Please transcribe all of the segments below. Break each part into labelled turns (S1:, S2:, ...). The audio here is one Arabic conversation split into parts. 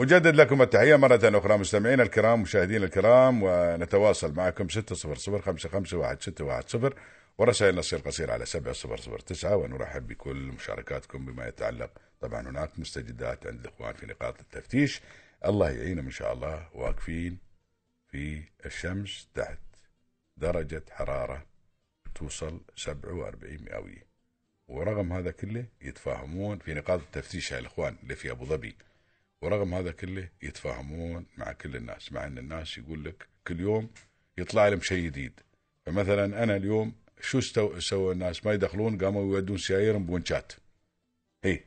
S1: أجدد لكم التحية مرة أخرى مستمعينا الكرام مشاهدينا الكرام ونتواصل معكم 600 551 ورسائل نص القصير على 7009 ونرحب بكل مشاركاتكم بما يتعلق. طبعا هناك مستجدات عند الإخوان في نقاط التفتيش. الله يعينهم إن شاء الله واقفين في الشمس تحت درجة حرارة توصل 47 مئوية. ورغم هذا كله يتفاهمون في نقاط التفتيش يا الإخوان اللي في أبو ظبي. ورغم هذا كله يتفاهمون مع كل الناس مع أن الناس يقول لك كل يوم يطلع لهم شيء جديد. فمثلا أنا اليوم شو سووا الناس؟ ما يدخلون قاموا يودون سيايرهم بونشات اي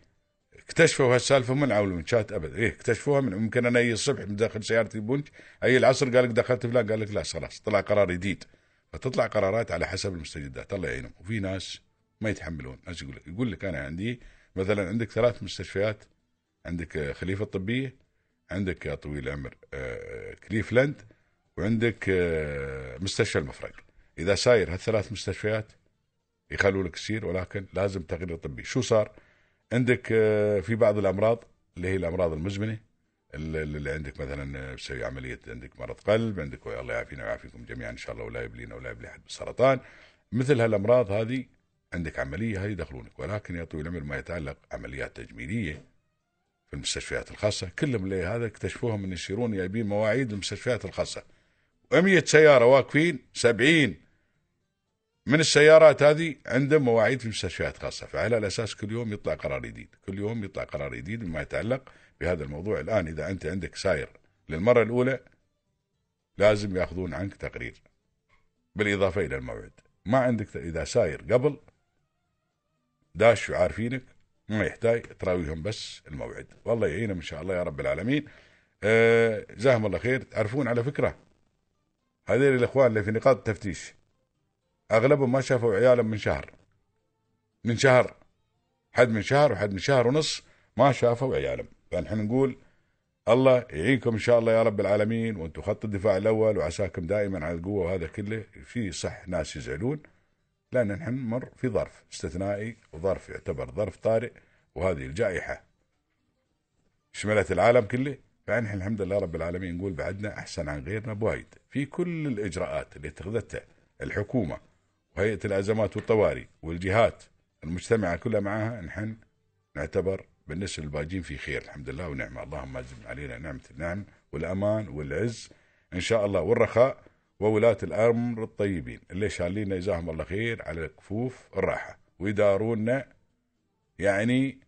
S1: اكتشفوا هالسالفة من عول الونشات ابدا. إيه اكتشفوها من ممكن أنا اي الصبح داخل سيارتي بونش اي العصر قال لك دخلت فلان قال لك لا خلاص طلع قرار جديد. فتطلع قرارات على حسب المستجدات الله يعينهم. وفي ناس ما يتحملون. ناس يقول لك يقول لك أنا عندي مثلا عندك ثلاث مستشفيات عندك خليفة الطبية عندك يا طويل العمر آه، كليفلاند وعندك آه، مستشفى المفرق. إذا ساير هالثلاث مستشفيات يخلوا لك تسير ولكن لازم تقرير طبي شو صار؟ عندك آه، في بعض الأمراض اللي هي الأمراض المزمنة اللي عندك مثلا بسوي عملية عندك مرض قلب عندك الله يعافينا ويعافيكم جميعا إن شاء الله ولا يبلينا ولا يبلي أحد بالسرطان مثل هالأمراض هذه عندك عملية هذه يدخلونك ولكن يا طويل العمر ما يتعلق عمليات تجميلية. في المستشفيات الخاصة. كلهم اللي هذا اكتشفوهم من يصيرون جايبين مواعيد المستشفيات الخاصة. و100 سيارة واقفين 70 من السيارات هذه عندهم مواعيد في مستشفيات خاصة فعلى الأساس كل يوم يطلع قرار جديد. كل يوم يطلع قرار جديد بما يتعلق بهذا الموضوع. الآن إذا أنت عندك ساير للمرة الأولى لازم يأخذون عنك تقرير بالإضافة إلى الموعد. ما عندك إذا ساير قبل داش وعارفينك ما يحتاج تراويهم بس الموعد. والله يعينهم إن شاء الله يا رب العالمين. آه جزاهم الله خير. تعرفون على فكرة هذين الإخوان اللي في نقاط التفتيش أغلبهم ما شافوا عيالهم من شهر. من شهر. حد من شهر وحد من شهر ونص ما شافوا عيالهم. فنحن نقول الله يعينكم إن شاء الله يا رب العالمين وأنتم خط الدفاع الأول وعساكم دائما على القوة وهذا كله. في صح ناس يزعلون لأن نحن نمر في ظرف استثنائي وظرف يعتبر ظرف طارئ وهذه الجائحة. شملت العالم كله فنحن الحمد لله رب العالمين نقول بعدنا أحسن عن غيرنا بوايد. في كل الإجراءات اللي اتخذتها الحكومة وهيئة الأزمات والطوارئ والجهات المجتمعة كلها معها نحن نعتبر بالنسبة للباجين في خير الحمد لله ونعمة اللهم أزم علينا نعمة النعم والأمان والعز. إن شاء الله والرخاء. وولاة الأمر الطيبين اللي شالينا جزاهم الله خير على كفوف الراحة. ويدارونا يعني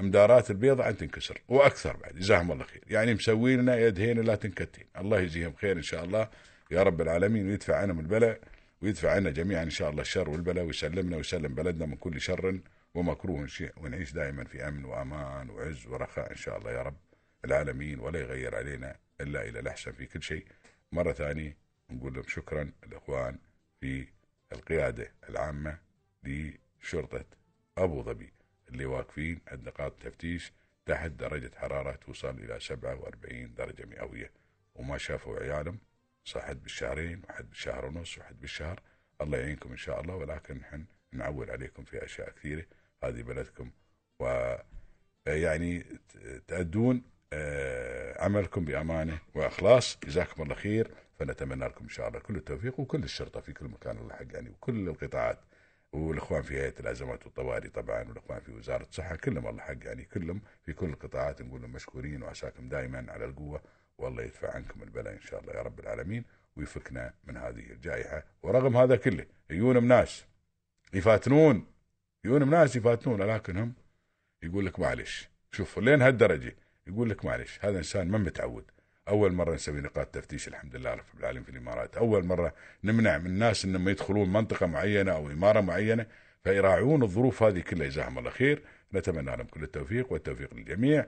S1: مدارات البيضة عن تنكسر وأكثر بعد جزاهم الله خير. يعني مسوي لنا يدهين لا تنكتين. الله يجزيهم خير إن شاء الله. يا رب العالمين ويدفع عنهم البلاء ويدفع عنا جميعا إن شاء الله الشر والبلاء ويسلمنا ويسلم بلدنا من كل شر ومكروه شيء ونعيش دائما في أمن وأمان وعز ورخاء إن شاء الله يا رب العالمين. ولا يغير علينا إلا إلى الأحسن في كل شيء. مرة ثانية. نقول لهم شكرا الإخوان في القيادة العامة لشرطة أبو ظبي. اللي واقفين عند نقاط تفتيش تحت درجة حرارة توصل إلى 47 درجة مئوية. وما شافوا عيالهم صحد بالشهرين وحد بالشهر ونص وحد بالشهر. الله يعينكم إن شاء الله ولكن نحن نعول عليكم في أشياء كثيرة. هذه بلدكم و يعني تأدون آه، عملكم بأمانة وإخلاص. جزاكم الله خير. فنتمنى لكم إن شاء الله كل التوفيق وكل الشرطة في كل مكان الله حق يعني وكل القطاعات. والإخوان في هيئة الازمات والطوارئ طبعا والإخوان في وزارة الصحة كلهم الله حق يعني كلهم في كل القطاعات نقول لهم مشكورين وعساكم دائما على القوة والله يدفع عنكم البلاء إن شاء الله يا رب العالمين ويفكنا من هذه الجائحة. ورغم هذا كله يجون ناس يفاتنون يجون ناس يفاتنون لكنهم يقول لك معلش شوف لين هالدرجة يقول لك معلش هذا إنسان ما متعود. أول مرة نسوي نقاط تفتيش الحمد لله رب العالمين في الإمارات. أول مرة نمنع من الناس إنهم يدخلون منطقة معينة أو إمارة معينة فيراعون الظروف هذه كلها. جزاهم الله خير. نتمنى لهم كل التوفيق والتوفيق للجميع.